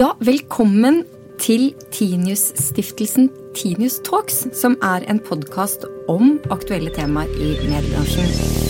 Ja, velkommen til Tinius-stiftelsen Tinius Talks, som er en podkast om aktuelle temaer i mediebransjen.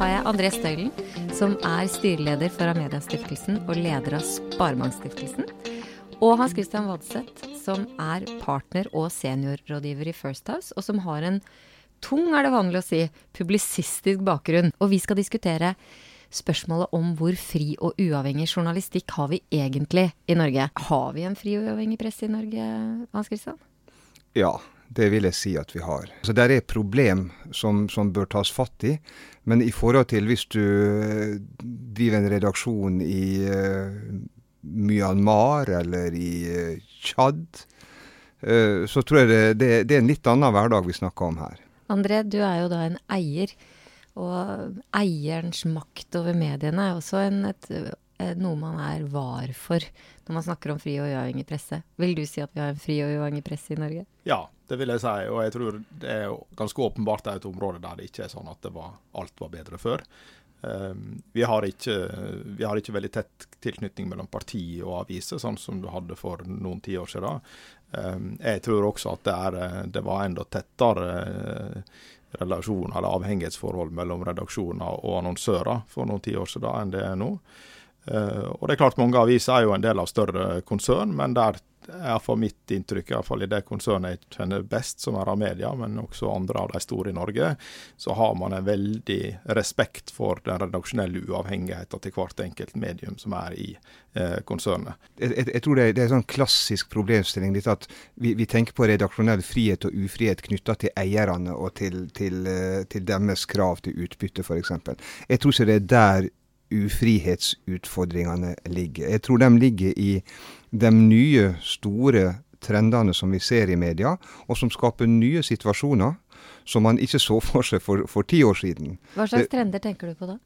Har jeg André Støylen, som er styreleder for Amediastiftelsen og leder av Sparebankstiftelsen. Og Hans Christian Vadseth, som er partner og seniorrådgiver i First House, og som har en tung, er det vanlig å si, publisistisk bakgrunn. Og vi skal diskutere spørsmålet om hvor fri og uavhengig journalistikk har vi egentlig i Norge. Har vi en fri og uavhengig presse i Norge, Hans Christian? Ja, det vil jeg si at vi har. Så Der er problem som, som bør tas fatt i. Men i forhold til hvis du eh, driver en redaksjon i eh, Myanmar eller i eh, Tsjad, eh, så tror jeg det, det, det er en litt annen hverdag vi snakker om her. André, du er jo da en eier, og eierens makt over mediene er også en, et, noe man er var for når man snakker om fri og uavhengig presse. Vil du si at vi har en fri og uavhengig presse i Norge? Ja, det vil jeg si. Og jeg tror det er ganske åpenbart et område der det ikke er sånn at var, alt var bedre før. Um, vi, har ikke, vi har ikke veldig tett tilknytning mellom parti og aviser, sånn som du hadde for noen tiår siden. Um, jeg tror også at det, er, det var enda tettere uh, relasjon eller avhengighetsforhold mellom redaksjoner og annonsører for noen tiår siden enn det er nå. Og det er klart Mange aviser er jo en del av større konsern, men der er for mitt inntrykk, i hvert fall i det konsernet jeg kjenner best, som er av media, men også andre av de store i Norge, så har man en veldig respekt for den redaksjonelle uavhengigheten til hvert enkelt medium som er i eh, konsernet. Jeg, jeg, jeg tror det det er en sånn klassisk problemstilling litt at vi, vi tenker på redaksjonell frihet og ufrihet knytta til eierne og til, til, eh, til deres krav til utbytte, f.eks. Jeg tror ikke det er der ufrihetsutfordringene ligger. Jeg tror de ligger i de nye, store trendene som vi ser i media, og som skaper nye situasjoner som man ikke så for seg for, for ti år siden. Hva slags trender tenker du på da?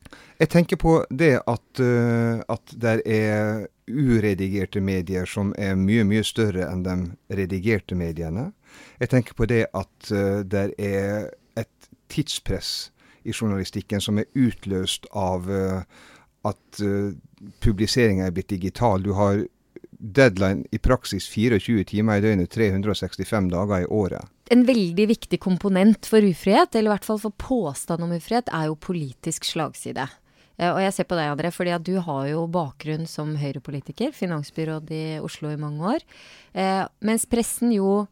Jeg tenker på det at, uh, at det er uredigerte medier som er mye, mye større enn de redigerte mediene. Jeg tenker på det at uh, det er et tidspress i journalistikken som er utløst av uh, at uh, publiseringa er blitt digital. Du har deadline i praksis 24 timer i døgnet, 365 dager i året. En veldig viktig komponent for ufrihet, eller i hvert fall for påstand om ufrihet, er jo politisk slagside. Eh, Og jeg ser på deg, André, fordi at du har jo bakgrunn som Høyre-politiker, finansbyråd i Oslo i mange år. Eh, mens pressen jo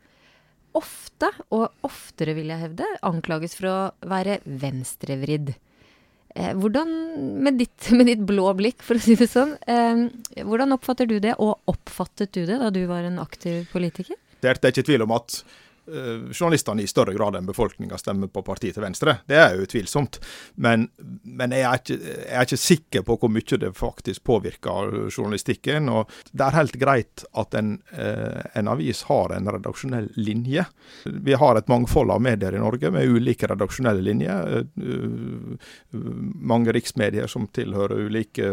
ofte, og oftere vil jeg hevde, anklages for å være venstrevridd. Eh, hvordan, med ditt, med ditt blå blikk, for å si det sånn, eh, hvordan oppfatter du det, og oppfattet du det da du var en aktiv politiker? Det er, det er ikke tvil om at journalistene i større grad enn befolkninga stemmer på partiet til Venstre. Det er jo utvilsomt. Men, men jeg, er ikke, jeg, er ikke, sikker på hvor mye det faktisk påvirker journalistikken. og Det er helt greit at en, uh, en avis har en redaksjonell linje. Vi har et mangfold av medier i Norge med ulike redaksjonelle linjer. Uh, mange riksmedier som tilhører ulike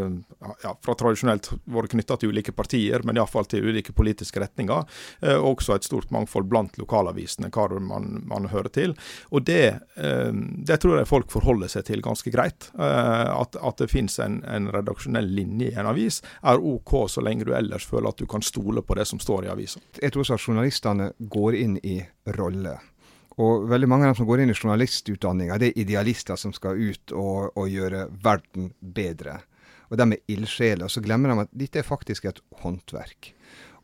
ja, fra tradisjonelt vært knytta til ulike partier, men iallfall til ulike politiske retninger. også et stort mangfold blant lokalavisene, hva man, man hører til. Og det, det, tror jeg folk forholder seg til ganske greit. At, at det finnes en, en, redaksjonell linje i en avis, er OK så lenge du ellers føler at du kan stole på det som står i avisa. Jeg tror også at journalistene går inn i roller. Og veldig mange av dem som går inn i journalistutdanninga, det er idealister som skal ut og, og gjøre verden bedre. Og de er ildsjeler. Så glemmer de at dette er faktisk et håndverk.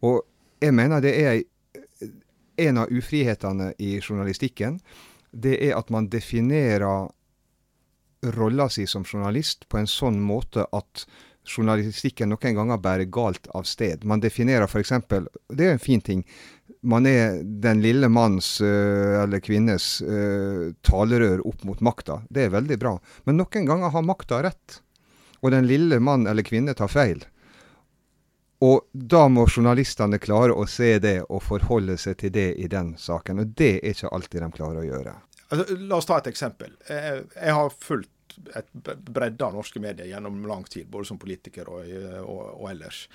Og jeg mener det er en av ufrihetene i journalistikken. Det er at man definerer rolla si som journalist på en sånn måte at journalistikken noen ganger bærer galt av sted. Man definerer f.eks. Det er en fin ting. Man er den lille manns uh, eller kvinnes uh, talerør opp mot makta. Det er veldig bra. Men noen ganger har makta rett. Og den lille mann eller kvinne tar feil. Og da må journalistene klare å se det og forholde seg til det i den saken. Og det er ikke alltid de klarer å gjøre. Altså, la oss ta et eksempel. Jeg, har fulgt et bredde av norske medier gjennom lang tid, både som politiker og, og, og ellers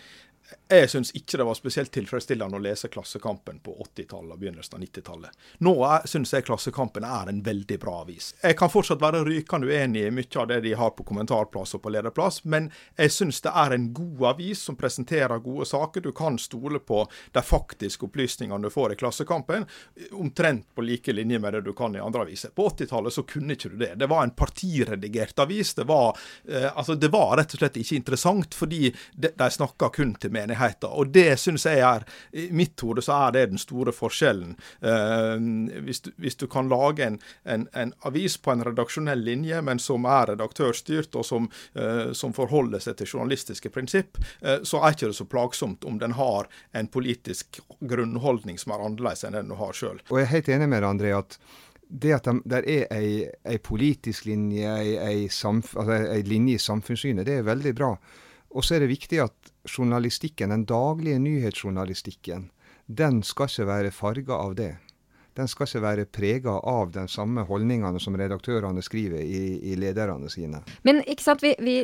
jeg syns ikke det var spesielt tilfredsstillende å lese Klassekampen på 80-tallet og begynnelsen av 90-tallet. Nå syns jeg Klassekampen er en veldig bra avis. Jeg kan fortsatt være rykende uenig i mye av det de har på kommentarplass og på lederplass, men jeg syns det er en god avis som presenterer gode saker. Du kan stole på de faktiske opplysningene du får i Klassekampen, omtrent på like linje med det du kan i andre aviser. På 80-tallet så kunne ikke du det. Det var en partiredigert avis. Det var, eh, altså, det var rett og slett ikke interessant, fordi de, de snakka kun til meg menigheter. Og det syns jeg er I mitt hode så er det den store forskjellen. Uh, hvis, du, hvis, du, kan lage en, en, en, avis på en redaksjonell linje, men som er redaktørstyrt, og som, uh, som forholder seg til journalistiske prinsipp, uh, så er ikke det så plagsomt om den har en politisk grunnholdning som er annerledes enn den du har sjøl. Og jeg er helt enig med deg, André, at det at det er ei, ei, politisk linje, ei, ei, samf, altså ei linje i samfunnssynet, det er veldig bra. Og så er det viktig at journalistikken, den daglige nyhetsjournalistikken, den skal ikke være farga av det. Den skal ikke være prega av de samme holdningene som redaktørene skriver i, i lederne sine. Men ikke sant, vi, vi,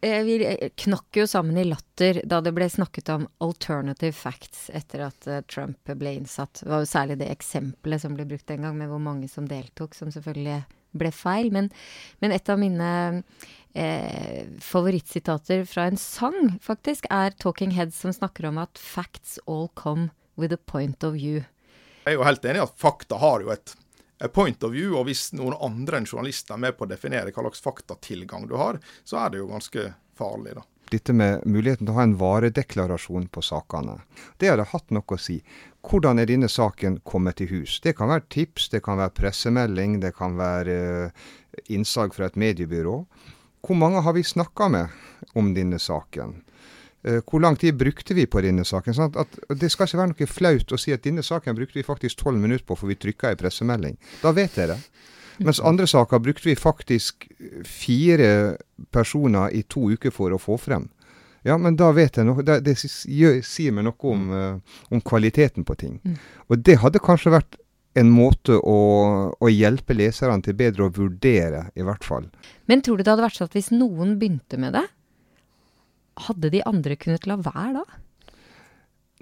eh, vi, knakk jo sammen i latter da det ble snakket om alternative facts etter at eh, Trump ble innsatt. Det var jo særlig det eksempelet som ble brukt den gang, med hvor mange som deltok, som selvfølgelig ble feil. Men, men et av mine eh, favorittsitater fra en sang, faktisk, er Talking Heads som snakker om at 'facts all come with a point of view'. Jeg er jo helt enig i at fakta har jo et, point of view, og hvis noen andre enn journalister er med på å definere hva slags faktatilgang du har, så er det jo ganske farlig, da dette med muligheten til å ha en varedeklarasjon på sakene. Det hadde hatt noe å si. Hvordan er denne saken kommet til hus? Det kan være tips, det kan være pressemelding, det kan være uh, innsag fra et mediebyrå. Hvor mange har vi snakka med om denne saken? Eh, hvor lang tid brukte vi på denne saken? Sånn at, det skal ikke være noe flaut å si at denne saken brukte vi faktisk tolv minutter på, for vi trykka i pressemelding. Da vet det. Mens andre saker brukte vi faktisk fire personer i to uker for å få frem. Ja, men da vet jeg noe. Det, det sier meg noe om, uh, om kvaliteten på ting. Mm. Og det hadde kanskje vært en måte å, å, hjelpe leserne til bedre å vurdere, i hvert fall. Men tror du det hadde vært sånn at hvis noen begynte med det, hadde de andre kunnet la være da?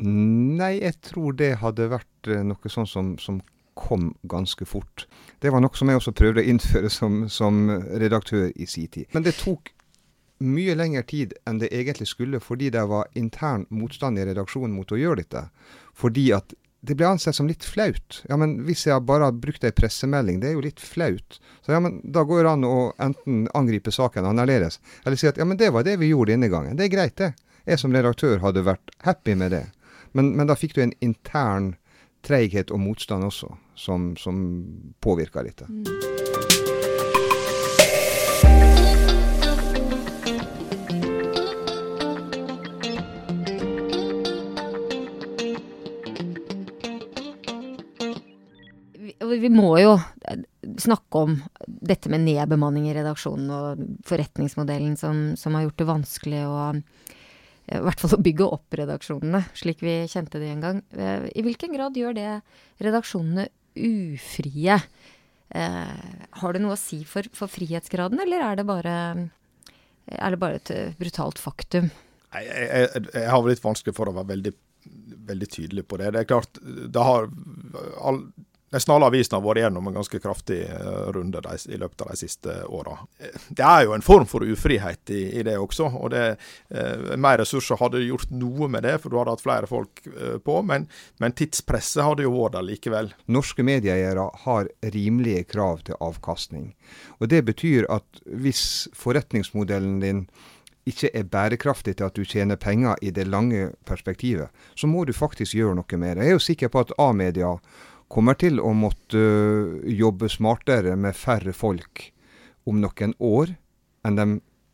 Nei, jeg tror det hadde vært eh, noe sånn som, som kom ganske fort. Det var noe som jeg også prøvde å innføre som, som redaktør i sin tid. Men det tok mye lengre tid enn det egentlig skulle, fordi det var intern motstand i redaksjonen mot å gjøre dette. Fordi at det ble ansett som litt flaut. Ja, men hvis jeg bare har brukt ei pressemelding, det er jo litt flaut. Så ja, men da går det an å enten angripe saken annerledes, eller si at ja, men det var det vi gjorde denne gangen. Det er greit, det. Jeg som redaktør hadde vært happy med det. Men, men da fikk du en intern treighet og motstand også, som, som påvirker litt. Mm. vi må jo eh, snakke om dette med nedbemanning i redaksjonen og forretningsmodellen som, som har gjort det vanskelig å i hvert fall å bygge opp redaksjonene, slik vi kjente de en gang. Eh, I hvilken grad gjør det redaksjonene ufrie? har det noe å si for, for frihetsgraden, eller er det, bare, er det bare et brutalt faktum? Jeg, jeg, jeg har litt vanskelig for å være veldig, veldig tydelig på det. Det er klart, det har all, Nesten alle avisene har vært gjennom en ganske kraftig eh, runde de, i løpet av de siste åra. Det er jo en form for ufrihet i, i det også. og det, eh, Mer ressurser hadde gjort noe med det, for du hadde hatt flere folk eh, på. Men, men tidspresset hadde jo vært der likevel. Norske medieeiere har rimelige krav til avkastning. Og Det betyr at hvis forretningsmodellen din ikke er bærekraftig til at du tjener penger i det lange perspektivet, så må du faktisk gjøre noe med det. Jeg er jo sikker på at A-media kommer til å måtte øh, jobbe smartere med færre folk om noen år enn de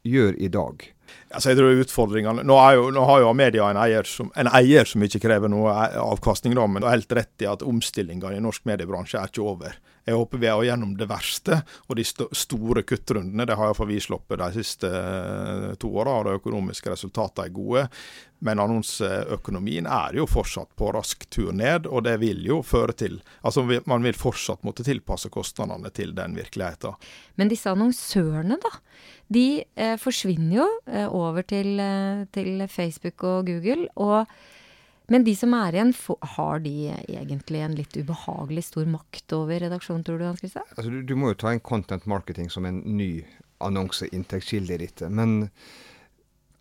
gjør i dag. Altså, jeg tror utfordringene, Nå, jo, nå har jo media en eier, som, en eier som ikke krever noe avkastning, da, men det er helt rett i at omstillinga i norsk mediebransje er ikke over. Jeg håper vi er gjennom det verste, og de st store kuttrundene det har iallfall vi sluppet de siste uh, to åra, og de økonomiske resultatene er gode. Men annonseøkonomien er jo fortsatt på rask tur ned, og det vil jo føre til Altså man vil fortsatt måtte tilpasse kostnadene til den virkeligheten. Men disse annonsørene, da? De eh, forsvinner jo eh, over til, eh, til, Facebook og Google. Og, men de som er igjen, har de egentlig en litt ubehagelig stor makt over redaksjonen, tror du, Hans Christian? Altså, du, du, må jo ta inn content marketing som en ny annonseinntektskilde i dette. Men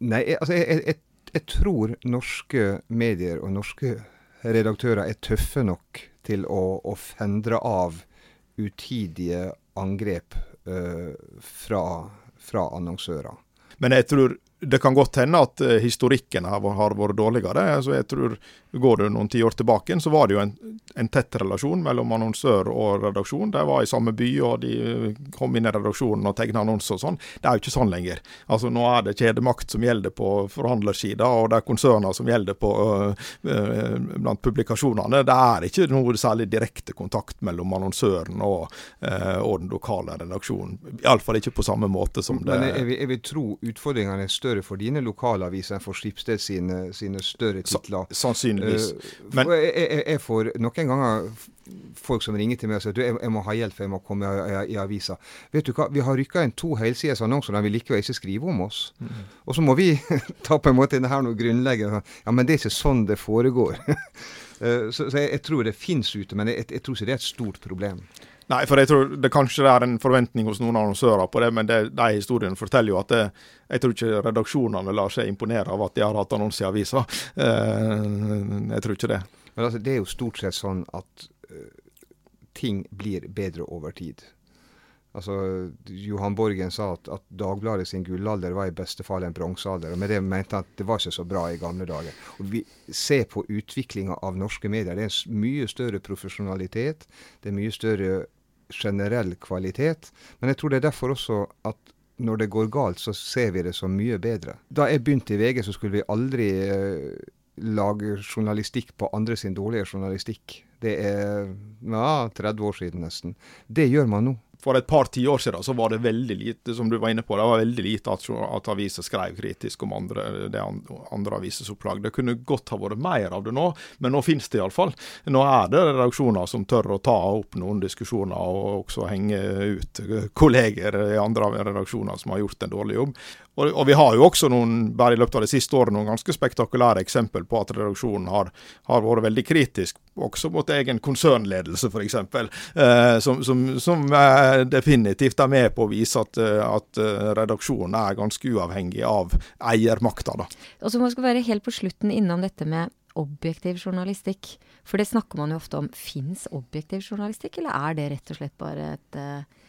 nei, altså, jeg, jeg, jeg tror norske medier og norske redaktører er tøffe nok til å, å fendre av utidige angrep uh, fra, fra annonsører. Men jeg tror det kan godt hende at uh, historikken har, har, vært dårligere. Altså jeg tror Går du noen tiår tilbake, så var det jo en, en, tett relasjon mellom annonsør og redaksjon. De var i samme by, og de kom inn i redaksjonen og tegna annonser og sånn. Det er jo ikke sånn lenger. Altså Nå er det kjedemakt som gjelder på forhandlersida, og det er konserner som gjelder på øh, øh, blant publikasjonene. Det er ikke noe særlig direkte kontakt mellom annonsøren og, øh, og den lokale redaksjonen. Iallfall ikke på samme måte som det Men jeg, vil, jeg vil tro utfordringene er større for dine lokalaviser enn for Skipsted sine, sine større titler. sannsynlig sannsynligvis. Eh, Men, jeg, jeg, jeg, får noen ganger folk som ringer til meg og sier du, jeg, jeg må ha hjelp, jeg må komme i, i, i avisa. Vet du hva, Vi har rykka inn to helsides annonser, de vil likevel ikke skrive om oss. Mm. Og så må vi ta på en måte det her noe grunnleggende Ja, men det er ikke sånn det foregår. Eh, så, så jeg, jeg, tror det finnes ute, men jeg, jeg tror ikke det er et stort problem. Nei, for jeg tror det kanskje er en forventning hos noen annonsører på det, men det, de historiene forteller jo at det, jeg tror ikke redaksjonene lar seg imponere av at de har hatt annonse i avisa. Uh, jeg tror ikke det. Men altså, Det er jo stort sett sånn at uh, ting blir bedre over tid. Altså, Johan Borgen sa at, at Dagbladet sin gullalder var i beste fall en bronsealder. Med det mente han at det var ikke så bra i gamle dager. Og Vi ser på utviklinga av norske medier. Det er en mye større profesjonalitet. Det er mye større generell kvalitet. Men jeg tror det er derfor også at når det går galt, så ser vi det som mye bedre. Da jeg begynte i VG, så skulle vi aldri eh, lage journalistikk på andre sin dårlige journalistikk. Det er ja, 30 år siden nesten. Det gjør man nå for et par tiår siden så var det veldig lite som du var inne på, det var veldig lite at, at aviser skrev kritisk om andre, det andre avisesopplag. Det kunne godt ha vært mer av det nå, men nå finnes det iallfall. Nå er det redaksjoner som tør å ta opp noen diskusjoner og også henge ut kolleger i andre redaksjoner som har gjort en dårlig jobb. Og, og, vi har jo også noen, bare i løpet av det siste året noen ganske spektakulære eksempel på at redaksjonen har, har vært veldig kritisk, også mot egen konsernledelse f.eks. Eh, som, som, som eh, definitivt er med på å vise at, eh, at eh, redaksjonen er ganske uavhengig av eiermakta. Og så må vi være helt på slutten innom dette med objektiv journalistikk. For det snakker man jo ofte om. Fins objektiv journalistikk, eller er det rett og slett bare et, eh,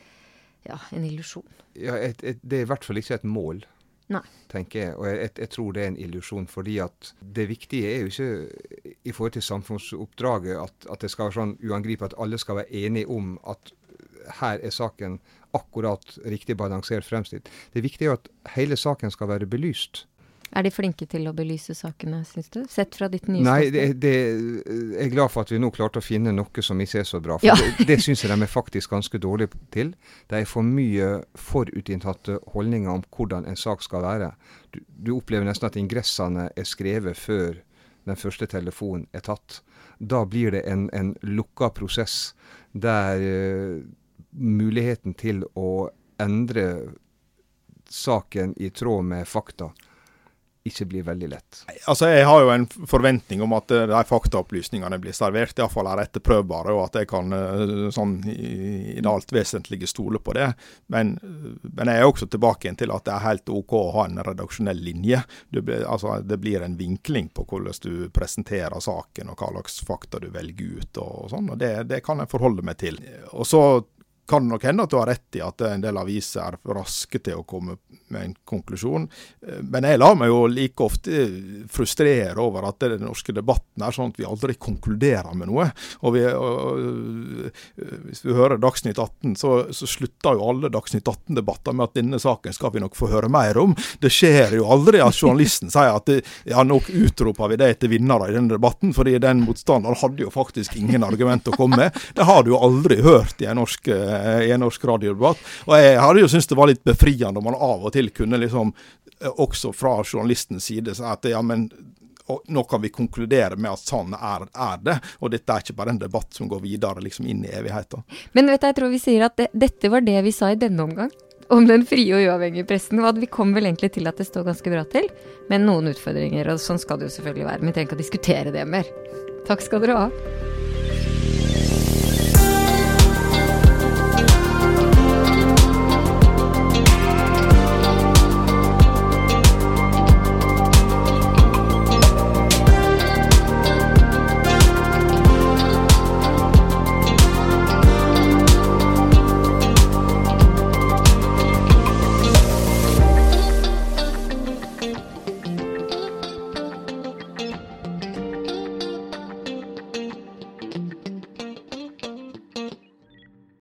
ja, en illusjon? Ja, et, et, det er i hvert fall ikke et mål. Nei. tenker jeg. Og jeg, jeg, tror det er en illusjon. fordi at det viktige er jo ikke i forhold til samfunnsoppdraget at, at det skal være sånn uangripelig at alle skal være enige om at her er saken akkurat riktig balansert fremstilt. Det viktige er at hele saken skal være belyst. Er de flinke til å belyse sakene, syns du? Sett fra ditt nye Nei, det, det, jeg er glad for at vi nå klarte å finne noe som ikke er så bra. For ja. det, det syns jeg de er faktisk ganske dårlige til. Det er for mye forutinntatte holdninger om hvordan en sak skal være. Du, du opplever nesten at ingressene er skrevet før den første telefonen er tatt. Da blir det en, en lukka prosess der uh, muligheten til å endre saken i tråd med fakta ikke blir veldig lett. Altså, Jeg har jo en forventning om at eh, de faktaopplysningene blir servert, iallfall er etterprøvbare, og at jeg kan eh, sånn i, det alt vesentlige stole på det. Men, men, jeg er også tilbake igjen til at det er helt OK å ha en redaksjonell linje. Det blir, altså, det blir en vinkling på hvordan du presenterer saken, og hva slags fakta du velger ut. og, og sånn, og det, det kan jeg forholde meg til. Og så kan det nok hende at du har rett i at en del aviser er raske til å komme med en konklusjon. Eh, men jeg lar meg jo like ofte frustrere over at den norske debatten er sånn at vi aldri konkluderer med noe. Og, vi, og Hvis vi hører Dagsnytt 18, så, så slutter jo alle Dagsnytt 18-debatter med at denne saken skal vi nok få høre mer om. Det skjer jo aldri at journalisten sier at ja, nå utroper vi det til vinnere i denne debatten, fordi den motstanderen hadde jo faktisk ingen argument å komme med. Det har du jo aldri hørt i en norsk, eh, i en norsk radiodebatt. Og jeg hadde jo syntes det var litt befriende om man av og til kunne liksom, eh, også fra journalistens side, si at ja, men nå kan vi konkludere med at sånn er, er, det. Og dette er ikke bare en debatt som går videre liksom inn i evigheten. Men vet du, jeg tror vi sier at det, dette var det vi sa i denne omgang om den frie og uavhengige pressen. Og vi kom vel egentlig til at det står ganske bra til, med noen utfordringer. Og sånn skal det jo selvfølgelig være. Men vi trenger ikke å diskutere det mer. Takk skal dere ha.